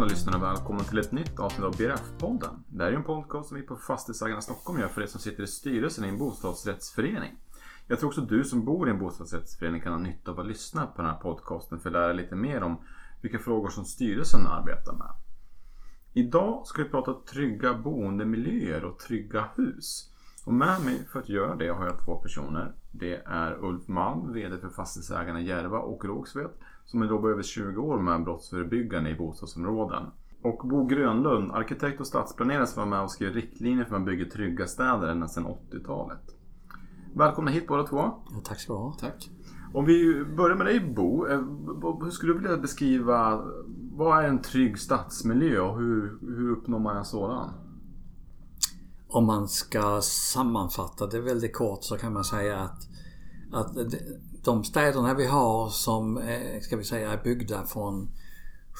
alla lyssnare och välkomna till ett nytt avsnitt av BRF-podden. Det här är en podcast som vi på Fastighetsägarna Stockholm gör för er som sitter i styrelsen i en bostadsrättsförening. Jag tror också du som bor i en bostadsrättsförening kan ha nytta av att lyssna på den här podcasten för att lära lite mer om vilka frågor som styrelsen arbetar med. Idag ska vi prata trygga boendemiljöer och trygga hus. Och med mig för att göra det har jag två personer. Det är Ulf Malm, VD för Fastighetsägarna Järva och Rågsved som har jobbat över 20 år med brottsförebyggande i bostadsområden. Och Bo Grönlund, arkitekt och stadsplanerare som var med och skrev riktlinjer för att man bygger trygga städer ända sedan 80-talet. Välkomna hit båda två. Ja, tack ska du ha. Tack. Om vi börjar med dig Bo. Eh, hur skulle du vilja beskriva vad är en trygg stadsmiljö och hur, hur uppnår man en sådan? Om man ska sammanfatta det väldigt kort så kan man säga att, att de städerna vi har som eh, ska vi säga, är byggda från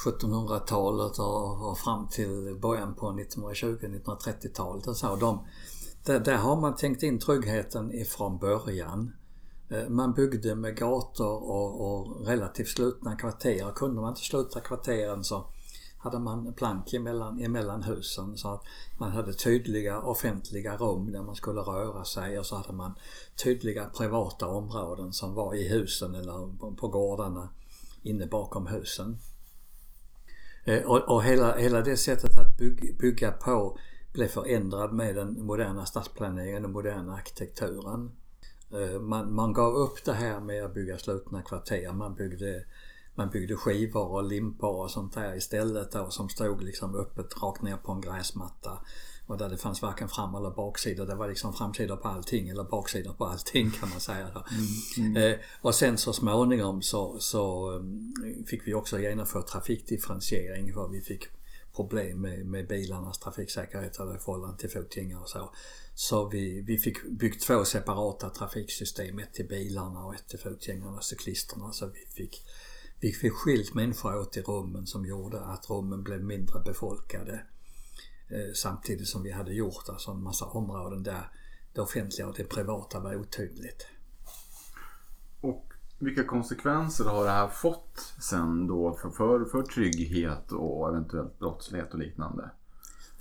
1700-talet och, fram till början på 1920-1930-talet och så. De, där, där, har man tänkt in tryggheten ifrån början. Eh, man byggde med gator och, och relativt slutna kvarter. Kunde man inte sluta kvarteren så hade man plank emellan, emellan husen så att man hade tydliga offentliga rum där man skulle röra sig och så hade man tydliga privata områden som var i husen eller på gårdarna inne bakom husen. Eh, och, och hela, hela det sättet att bygga, bygga på blev förändrad med den moderna stadsplaneringen, den moderna arkitekturen. Eh, man, man gav upp det här med att bygga slutna kvarter. Man byggde man byggde skivor och limpor och sånt där istället då som stod liksom öppet rakt ner på en gräsmatta. Och där det fanns varken fram eller baksida. Det var liksom framsidor på allting eller baksidor på allting kan man säga. Då. Mm, mm. Eh, och sen så småningom så, så um, fick vi också genomföra trafikdifferentiering för vi fick problem med, med bilarnas trafiksäkerhet i förhållande till fotgängare och så. Så vi, vi fick byggt två separata trafiksystem, ett till bilarna och ett till fotgängarna och cyklisterna. Så vi fick vi fick skilt människor åt i rummen som gjorde att rummen blev mindre befolkade. Eh, samtidigt som vi hade gjort alltså en massa områden där det offentliga och det privata var otydligt. Och vilka konsekvenser har det här fått sen då för, för, för trygghet och eventuellt brottslighet och liknande?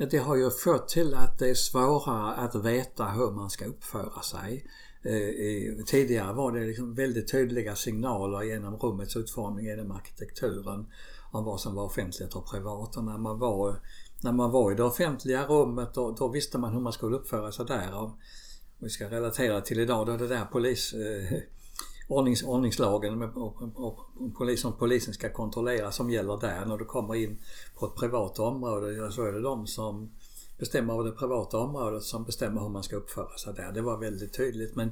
Det har ju fått till att det är svårare att veta hur man ska uppföra sig. Eh, tidigare var det liksom väldigt tydliga signaler genom rummets utformning, genom arkitekturen om vad som var offentligt och privat. Och när man var, när man var i det offentliga rummet då, då visste man hur man skulle uppföra sig där. Och vi ska relatera till idag då det där polis, eh, ordnings, ordningslagen med, och, och, och polisen, polisen ska kontrollera som gäller där. När du kommer in på ett privat område så är det de som bestämmer över det privata området som bestämmer hur man ska uppföra sig där. Det var väldigt tydligt men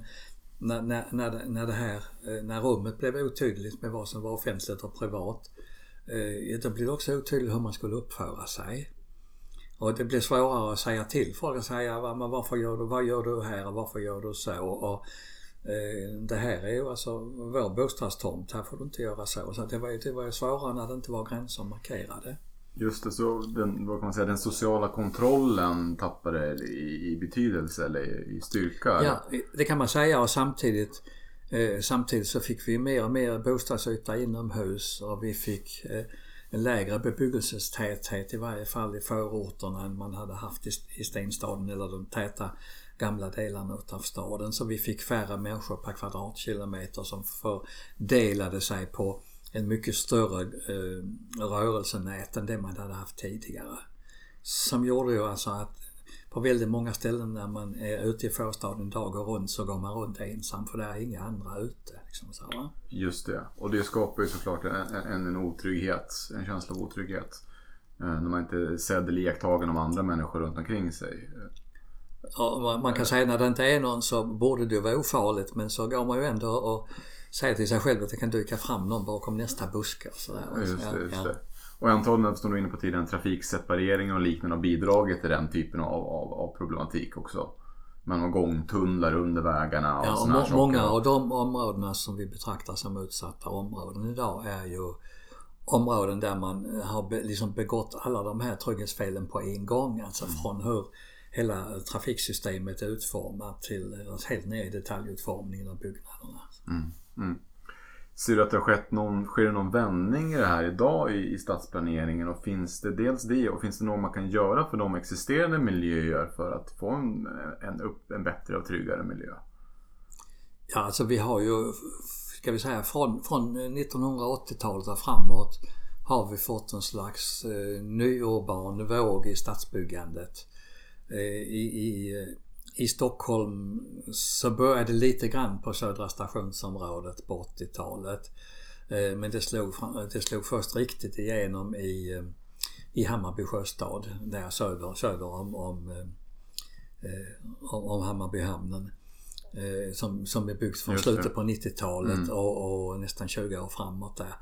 när, när, när, när det här, eh, när rummet blev otydligt med vad som var offentligt och privat eh, då blev det också otydligt hur man skulle uppföra sig. Och det blev svårare att säga till folk och säga men varför gör du, vad gör du här och varför gör du så? Och, det här är ju alltså vår bostadstomt, här får du inte göra så. Så det var ju det var svårare när det inte var gränser markerade. Just det, så den, vad kan man säga, den sociala kontrollen tappade i, i betydelse eller i styrka? Ja, det kan man säga och samtidigt eh, Samtidigt så fick vi mer och mer bostadsyta inomhus och vi fick eh, en lägre bebyggelsetäthet i varje fall i förorterna än man hade haft i, i stenstaden eller de täta gamla delarna utav staden. Så vi fick färre människor per kvadratkilometer som fördelade sig på en mycket större eh, rörelsenät än det man hade haft tidigare. Som gjorde ju alltså att på väldigt många ställen när man är ute i förstaden dag och runt så går man runt ensam för det är inga andra ute. Liksom så, va? Just det. Och det skapar ju såklart en, en, en otrygghet, en känsla av otrygghet. Eh, när man inte är sedd eller iakttagen av andra människor runt omkring sig. Ja, man kan säga när det inte är någon så borde det vara ofarligt men så går man ju ändå och säga till sig själv att det kan dyka fram någon bakom nästa buske. Och sådär. Just det, just det. Och antagligen, som du inne på tidigare, trafikseparering och liknande har bidragit till den typen av, av, av problematik också. Man har gångtunnlar under vägarna och ja, och må, Många av de områdena som vi betraktar som utsatta områden idag är ju områden där man har liksom begått alla de här trygghetsfelen på en gång. Alltså mm. från hur hela trafiksystemet är utformat till helt ner i detaljutformningen av byggnaderna. Mm. Mm. Ser du att det har skett någon, sker det någon vändning i det här idag i, i stadsplaneringen? Och finns det dels det och finns det något man kan göra för de existerande miljöer för att få en, en, upp, en bättre och tryggare miljö? Ja, alltså vi har ju, ska vi säga från, från 1980-talet och framåt har vi fått en slags eh, nyurban våg i stadsbyggandet. Eh, i, i, I Stockholm så började det lite grann på Södra stationsområdet på 80-talet. Eh, men det slog, det slog först riktigt igenom i, eh, i Hammarby sjöstad, där söder, söder om, om, om, om Hammarbyhamnen. Som, som är byggt från slutet på 90-talet mm. och, och, nästan 20 år framåt där.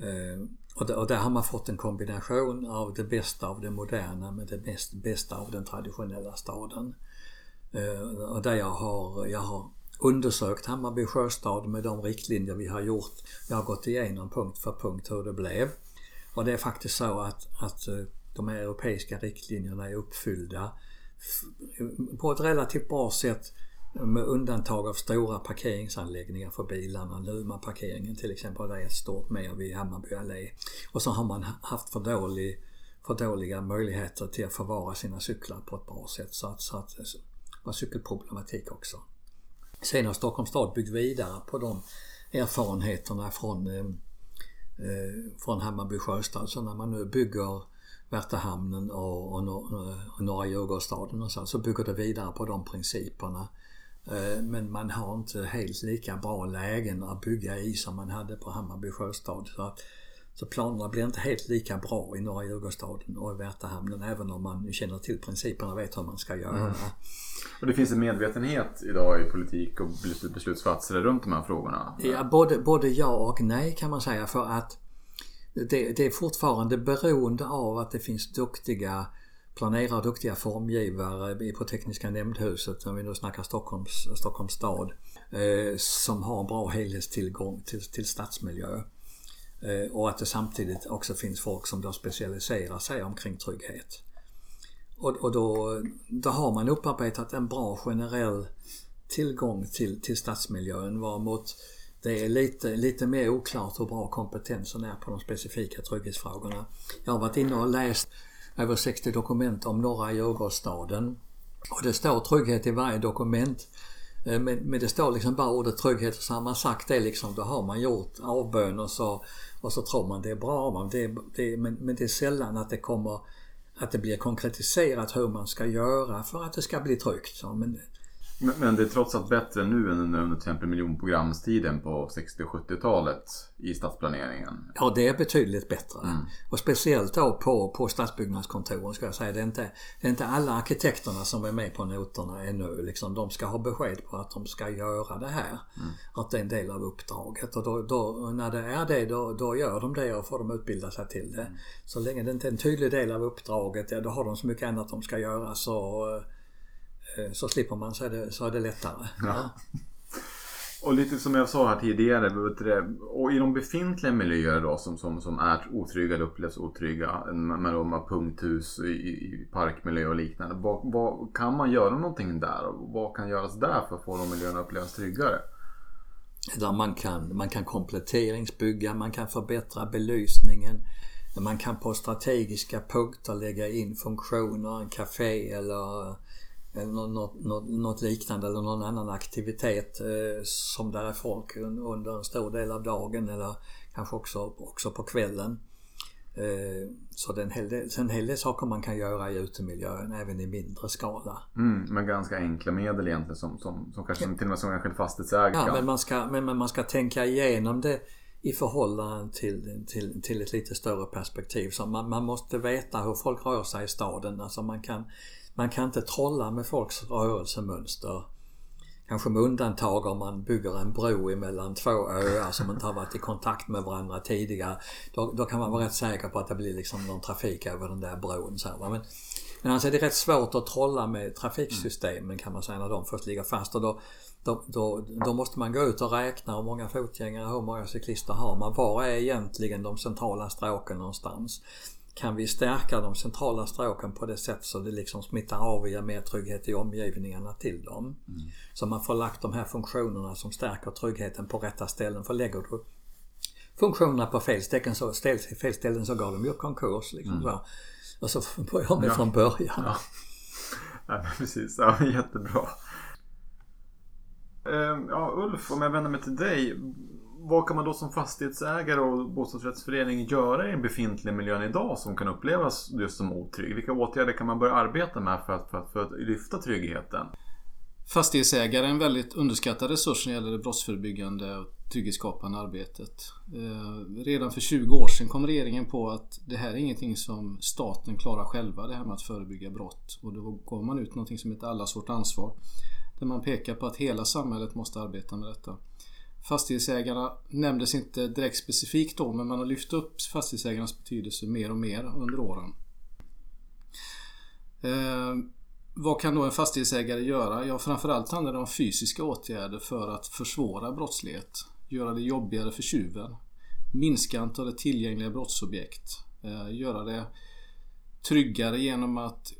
Eh, och, där, och där har man fått en kombination av det bästa av det moderna med det bäst, bästa av den traditionella staden. Eh, och där jag har, jag har undersökt Hammarby sjöstad med de riktlinjer vi har gjort. Jag har gått igenom punkt för punkt hur det blev. Och det är faktiskt så att, att eh, de europeiska riktlinjerna är uppfyllda på ett relativt bra sätt med undantag av stora parkeringsanläggningar för bilarna. Luma-parkeringen till exempel, det är ett stort mer vid Hammarby allé. Och så har man haft för, dålig, för dåliga möjligheter till att förvara sina cyklar på ett bra sätt. Så att, så att det var cykelproblematik också. Sen har Stockholms stad byggt vidare på de erfarenheterna från, eh, eh från Hammarby sjöstad. Så när man nu bygger Värtahamnen och, och, och Norra Djurgårdsstaden och så, så bygger det vidare på de principerna. Eh, men man har inte helt lika bra lägen att bygga i som man hade på Hammarby sjöstad. Så, att, så planerna blir inte helt lika bra i norra Djurgårdsstaden och i Värtahamnen även om man känner till principerna och vet hur man ska göra. Mm. Och det finns en medvetenhet idag i politik och beslutsfattare runt de här frågorna? Ja, både, både ja och nej kan man säga för att det, det är fortfarande beroende av att det finns duktiga planerar duktiga formgivare på Tekniska nämndhuset, om vi nu snackar Stockholms, Stockholms stad, eh, som har bra helhetstillgång till, till stadsmiljö. Eh, och att det samtidigt också finns folk som då specialiserar sig omkring trygghet. Och, och då, då har man upparbetat en bra generell tillgång till, till stadsmiljön varemot det är lite, lite mer oklart hur bra kompetensen är på de specifika trygghetsfrågorna. Jag har varit inne och läst över 60 dokument om norra Djurgårdsstaden. Och det står trygghet i varje dokument. Eh, men, men det står liksom bara ordet trygghet och så har man sagt det liksom, då har man gjort avbön och så, och så tror man det är bra. Man, det, det, men, men det är sällan att det kommer att det blir konkretiserat hur man ska göra för att det ska bli tryggt. Så, men, men, men, det är trots allt bättre nu än under till exempel miljonprogramstiden på 60 och 70-talet i stadsplaneringen? Ja, det är betydligt bättre. Mm. Och speciellt då på, på stadsbyggnadskontoren ska jag säga. Det är, inte, det är inte alla arkitekterna som är med på noterna ännu. Liksom, de ska ha besked på att de ska göra det här. Mm. Att det är en del av uppdraget. Och då, då, när det är det, då, då gör de det och får de utbilda sig till det. Mm. Så länge det inte är en tydlig del av uppdraget, ja, då har de så mycket annat de ska göra. så Eh, så slipper man så är det, så är det lättare. Ja. Och lite som jag sa här tidigare, och i de befintliga miljöer då som, som, som är otrygga eller upplevs otrygga med de här punkthus i, i parkmiljö och liknande. Vad, vad, kan man göra någonting där? Vad kan göras där för att få de miljöerna att upplevas tryggare? Där man kan, man kan kompletteringsbygga, man kan förbättra belysningen. Man kan på strategiska punkter lägga in funktioner, en café eller eller något, något, något, liknande eller någon annan aktivitet eh, som där är folk under en stor del av dagen eller kanske också, också på kvällen. Eh, så det är en hel, del, en hel del saker man kan göra i utemiljön även i mindre skala. Mm, men ganska enkla medel egentligen som, som, som kanske ja. till och med som enskild fastighetsägare Ja, men man, ska, men, men man ska tänka igenom det i förhållande till, till, till ett lite större perspektiv. Så man, man måste veta hur folk rör sig i staden. Alltså man kan man kan inte trolla med folks rörelsemönster. Kanske med undantag om man bygger en bro emellan två öar som inte har varit i kontakt med varandra tidigare. Då, då kan man vara rätt säker på att det blir liksom någon trafik över den där bron. Så här, men, men alltså det är rätt svårt att trolla med trafiksystemen kan man säga när de först ligger fast. Och då, då, då, då, måste man gå ut och räkna hur många fotgängare, hur många cyklister har man? Var är egentligen de centrala stråken någonstans? Kan vi stärka de centrala stråken på det sätt så det liksom smittar av och ger mer trygghet i omgivningarna till dem. Mm. Så man får lagt de här funktionerna som stärker tryggheten på rätta ställen. För lägger du funktionerna på fel ställen så, fel ställen så gav de ju konkurs. Liksom, mm. så. Och så började de ja. från början. Ja. ja, precis. Ja, jättebra. Ehm, ja, Ulf, om jag vänder mig till dig. Vad kan man då som fastighetsägare och bostadsrättsförening göra i den befintliga miljön idag som kan upplevas just som otrygg? Vilka åtgärder kan man börja arbeta med för att, för att, för att lyfta tryggheten? Fastighetsägare är en väldigt underskattad resurs när det gäller det brottsförebyggande och trygghetsskapande arbetet. Eh, redan för 20 år sedan kom regeringen på att det här är ingenting som staten klarar själva, det här med att förebygga brott. Och då gav man ut någonting som heter Allas vårt ansvar. Där man pekar på att hela samhället måste arbeta med detta. Fastighetsägarna nämndes inte direkt specifikt då, men man har lyft upp fastighetsägarnas betydelse mer och mer under åren. Eh, vad kan då en fastighetsägare göra? Ja, framförallt handlar det om fysiska åtgärder för att försvåra brottslighet. Göra det jobbigare för tjuven. Minska antalet tillgängliga brottsobjekt. Eh, göra det tryggare genom att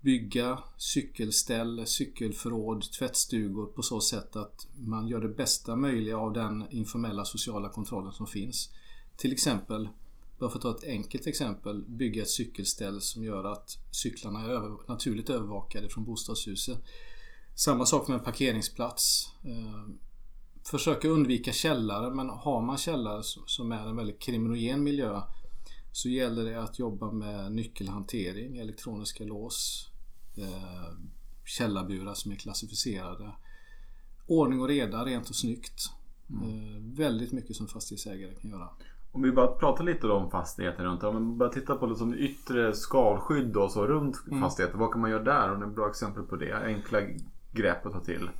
bygga cykelställ, cykelförråd, tvättstugor på så sätt att man gör det bästa möjliga av den informella sociala kontrollen som finns. Till exempel bara för att ta ett enkelt exempel, bygga ett cykelställ som gör att cyklarna är över, naturligt övervakade från bostadshuset. Samma sak med en parkeringsplats. Eh, försöka undvika källare men har man källare som är en väldigt kriminogen miljö så gäller det att jobba med nyckelhantering, elektroniska lås, eh, källarburar som är klassificerade. Ordning och reda, rent och snyggt. Mm. Eh, väldigt mycket som fastighetsägare kan göra. Om vi bara pratar lite om fastigheter runt om. vi bara tittar på liksom yttre skalskydd och så runt mm. fastigheter. Vad kan man göra där? Det är bra exempel på det. Enkla grepp att ta till.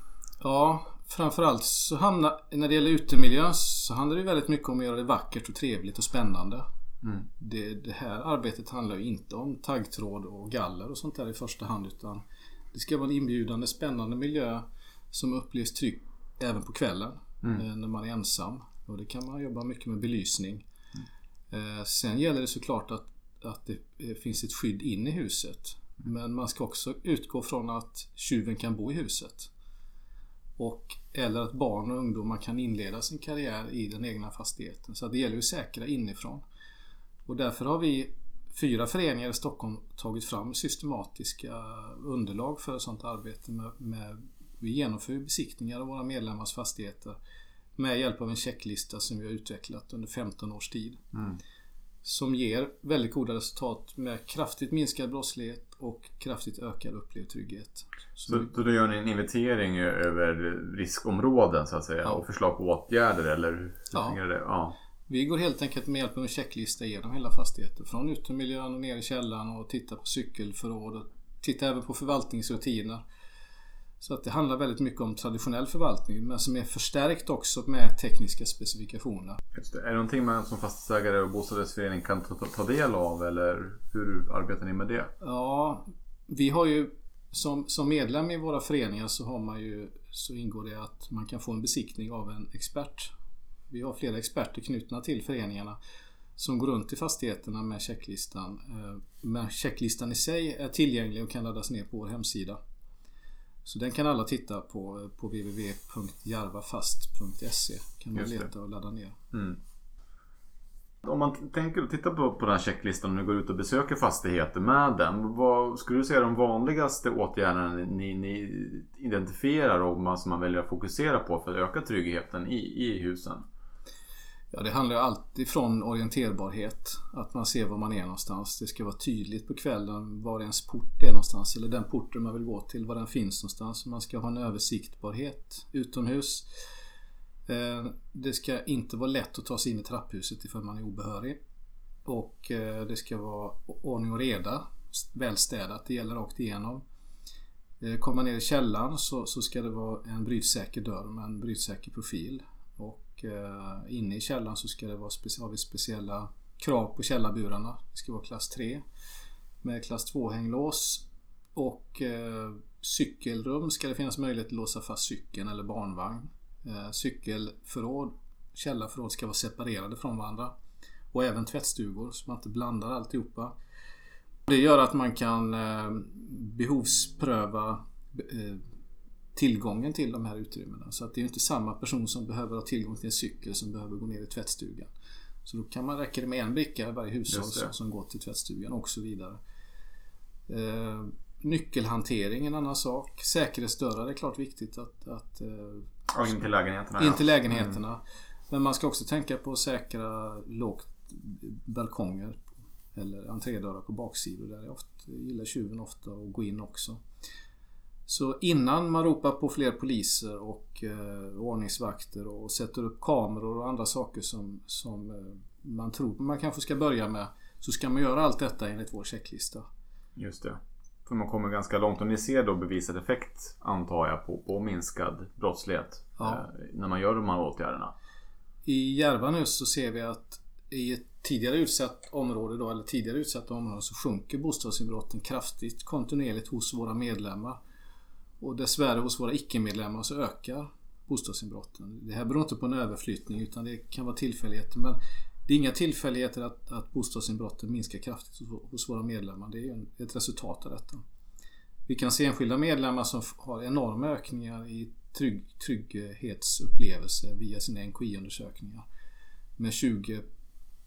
Ja, framförallt så hamnar, när det gäller utemiljön så handlar det väldigt mycket om att göra det vackert och trevligt och spännande. Mm. Det, det, här arbetet handlar ju inte om taggtråd och galler och sånt där i första hand utan det ska vara en inbjudande, spännande miljö som upplevs trygg även på kvällen mm. Eh, när man är ensam. Och det kan man jobba mycket med belysning. Mm. Sen gäller det såklart att, att det finns ett skydd in i huset. Mm. Men man ska också utgå från att tjuven kan bo i huset. Och, eller att barn och ungdomar kan inleda sin karriär i den egna fastigheten. Så det gäller att säkra inifrån. Och därför har vi fyra föreningar i Stockholm tagit fram systematiska underlag för sånt arbete. Med, med, vi genomför besiktningar av våra medlemmars fastigheter med hjälp av en checklista som vi har utvecklat under 15 års tid. Mm. Som ger väldigt goda resultat med kraftigt minskad brottslighet och kraftigt ökad upplevd trygghet. Så, så, så då gör ni en inventering över riskområden så att säga ja. och förslag på åtgärder eller hur ja. det? Ja. Vi går helt enkelt med hjälp av en checklista igenom hela fastigheten. Från utemiljön och ner i källaren och tittar på cykelförråd och tittar även på förvaltningsrutiner. Så att det handlar väldigt mycket om traditionell förvaltning men som är förstärkt också med tekniska specifikationer. Det. Är det någonting man som fastighetsägare och bostadsrättsförening kan ta, ta del av eller hur arbetar ni med det? Ja, vi har ju som, som medlem i våra föreningar så, har man ju, så ingår det att man kan få en besiktning av en expert. Vi har flera experter knutna till föreningarna som går runt i fastigheterna med checklistan. Eh, men checklistan i sig är tillgänglig och kan laddas ner på vår hemsida. Så den kan alla titta på på www.jarvafast.se. Kan man leta och ladda ner. Mm. Om man tänker titta på, på den här checklistan och ni går ut och besöker fastigheter med den. Vad skulle du säga är de vanligaste åtgärderna ni, ni identifierar och man, som man väljer att fokusera på för att öka tryggheten i, i husen? Ja, det handlar alltid från orienterbarhet. Att man ser var man är någonstans. Det ska vara tydligt på kvällen var ens port är någonstans. Eller den porten man vill gå till, var den finns någonstans. Man ska ha en översiktbarhet utomhus. Eh, det ska inte vara lätt att ta sig in i trapphuset ifall man är obehörig. Och eh, det ska vara ordning och reda. Välstädat, det gäller rakt igenom. Eh, Kommer man ner i källaren så, så ska det vara en brytsäker dörr med en brytsäker profil. Och Eh, inne i källaren så ska det vara har vi speciella krav på källarburarna. Det ska vara klass 3 med klass 2 hänglås och eh, cykelrum ska det finnas möjlighet att låsa fast cykeln eller barnvagn. Eh, cykelförråd, källarförråd ska vara separerade från varandra. Och även tvättstugor så man inte blandar alltihopa. Det gör att man kan eh, behovspröva eh, tillgången till de här utrymmena. Så att det är inte samma person som behöver ha tillgång till en cykel som behöver gå ner i tvättstugan. Så då kan man räcka det med en bricka i varje hushåll som, som går till tvättstugan och så vidare. Eh, nyckelhantering är en annan sak. Säkerhetsdörrar är klart viktigt att, att eh, Och in till lägenheterna. in till lägenheterna. Men man ska också tänka på att säkra lågt balkonger eller entrédörrar på baksidor. Där är ofta, gillar tjuven ofta att gå in också. Så innan man ropar på fler poliser och eh, ordningsvakter och sätter upp kameror och andra saker som, som eh, man tror man kanske ska börja med. Så ska man göra allt detta enligt vår checklista. Just det. För man kommer ganska långt och ni ser då bevisad effekt antar jag på, på minskad brottslighet. Ja. Eh, när man gör de här åtgärderna. I Järva nu så ser vi att i ett tidigare utsatt område då, eller tidigare utsatta områden så sjunker bostadsinbrotten kraftigt kontinuerligt hos våra medlemmar. Och dessvärre hos våra icke-medlemmar så ökar bostadsinbrotten. Det här beror inte på en överflyttning utan det kan vara tillfälligheter. Men det är inga tillfälligheter att, att bostadsinbrotten minskar kraftigt hos, våra medlemmar. Det är ett resultat av detta. Vi kan se enskilda medlemmar som har enorma ökningar i trygg, trygghetsupplevelse via sina NKI-undersökningar. Med 20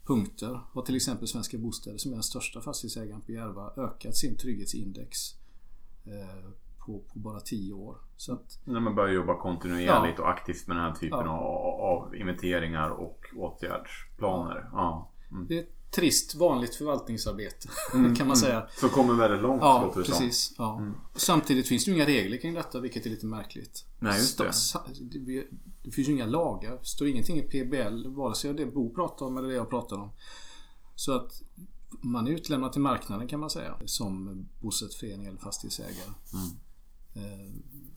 punkter har till exempel Svenska Bostäder som är den största fastighetsägaren på Järva ökat sin trygghetsindex eh, på, på bara 10 år. Så att, När man börjar jobba kontinuerligt och aktivt med den här typen Ja. av, av inventeringar och åtgärdsplaner. Ja. Mm. det är ett trist vanligt förvaltningsarbete Mm, kan man säga. Så kommer väldigt långt Ja, låter det som. precis. Ja. Samtidigt finns det ju inga regler kring detta vilket är lite märkligt. Nej, just det. Det det finns ju inga lagar. Det står ingenting i PBL vare sig det Bo pratar om eller det jag pratar om. Så att man är utlämnad till marknaden kan man säga som bostadsförening eller fastighetsägare. Mm. Eh,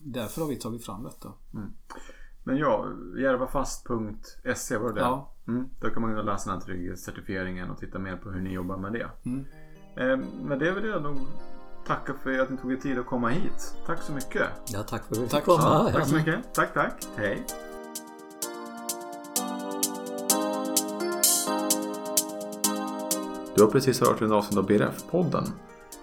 Därför har vi tagit fram detta. Men ja, järvafast.se var det Ja. Mm, Då kan man gå och läsa den här trygghetscertifieringen och titta mer på hur ni jobbar med det. Mm. Eh, men det vill jag nog tacka för att ni tog er tid att komma hit. Tack så mycket. Ja, tack för att vi fick Tack. komma. Ja. tack så mycket. Tack, tack. Hej. Du har precis hört en avsnitt av BRF-podden.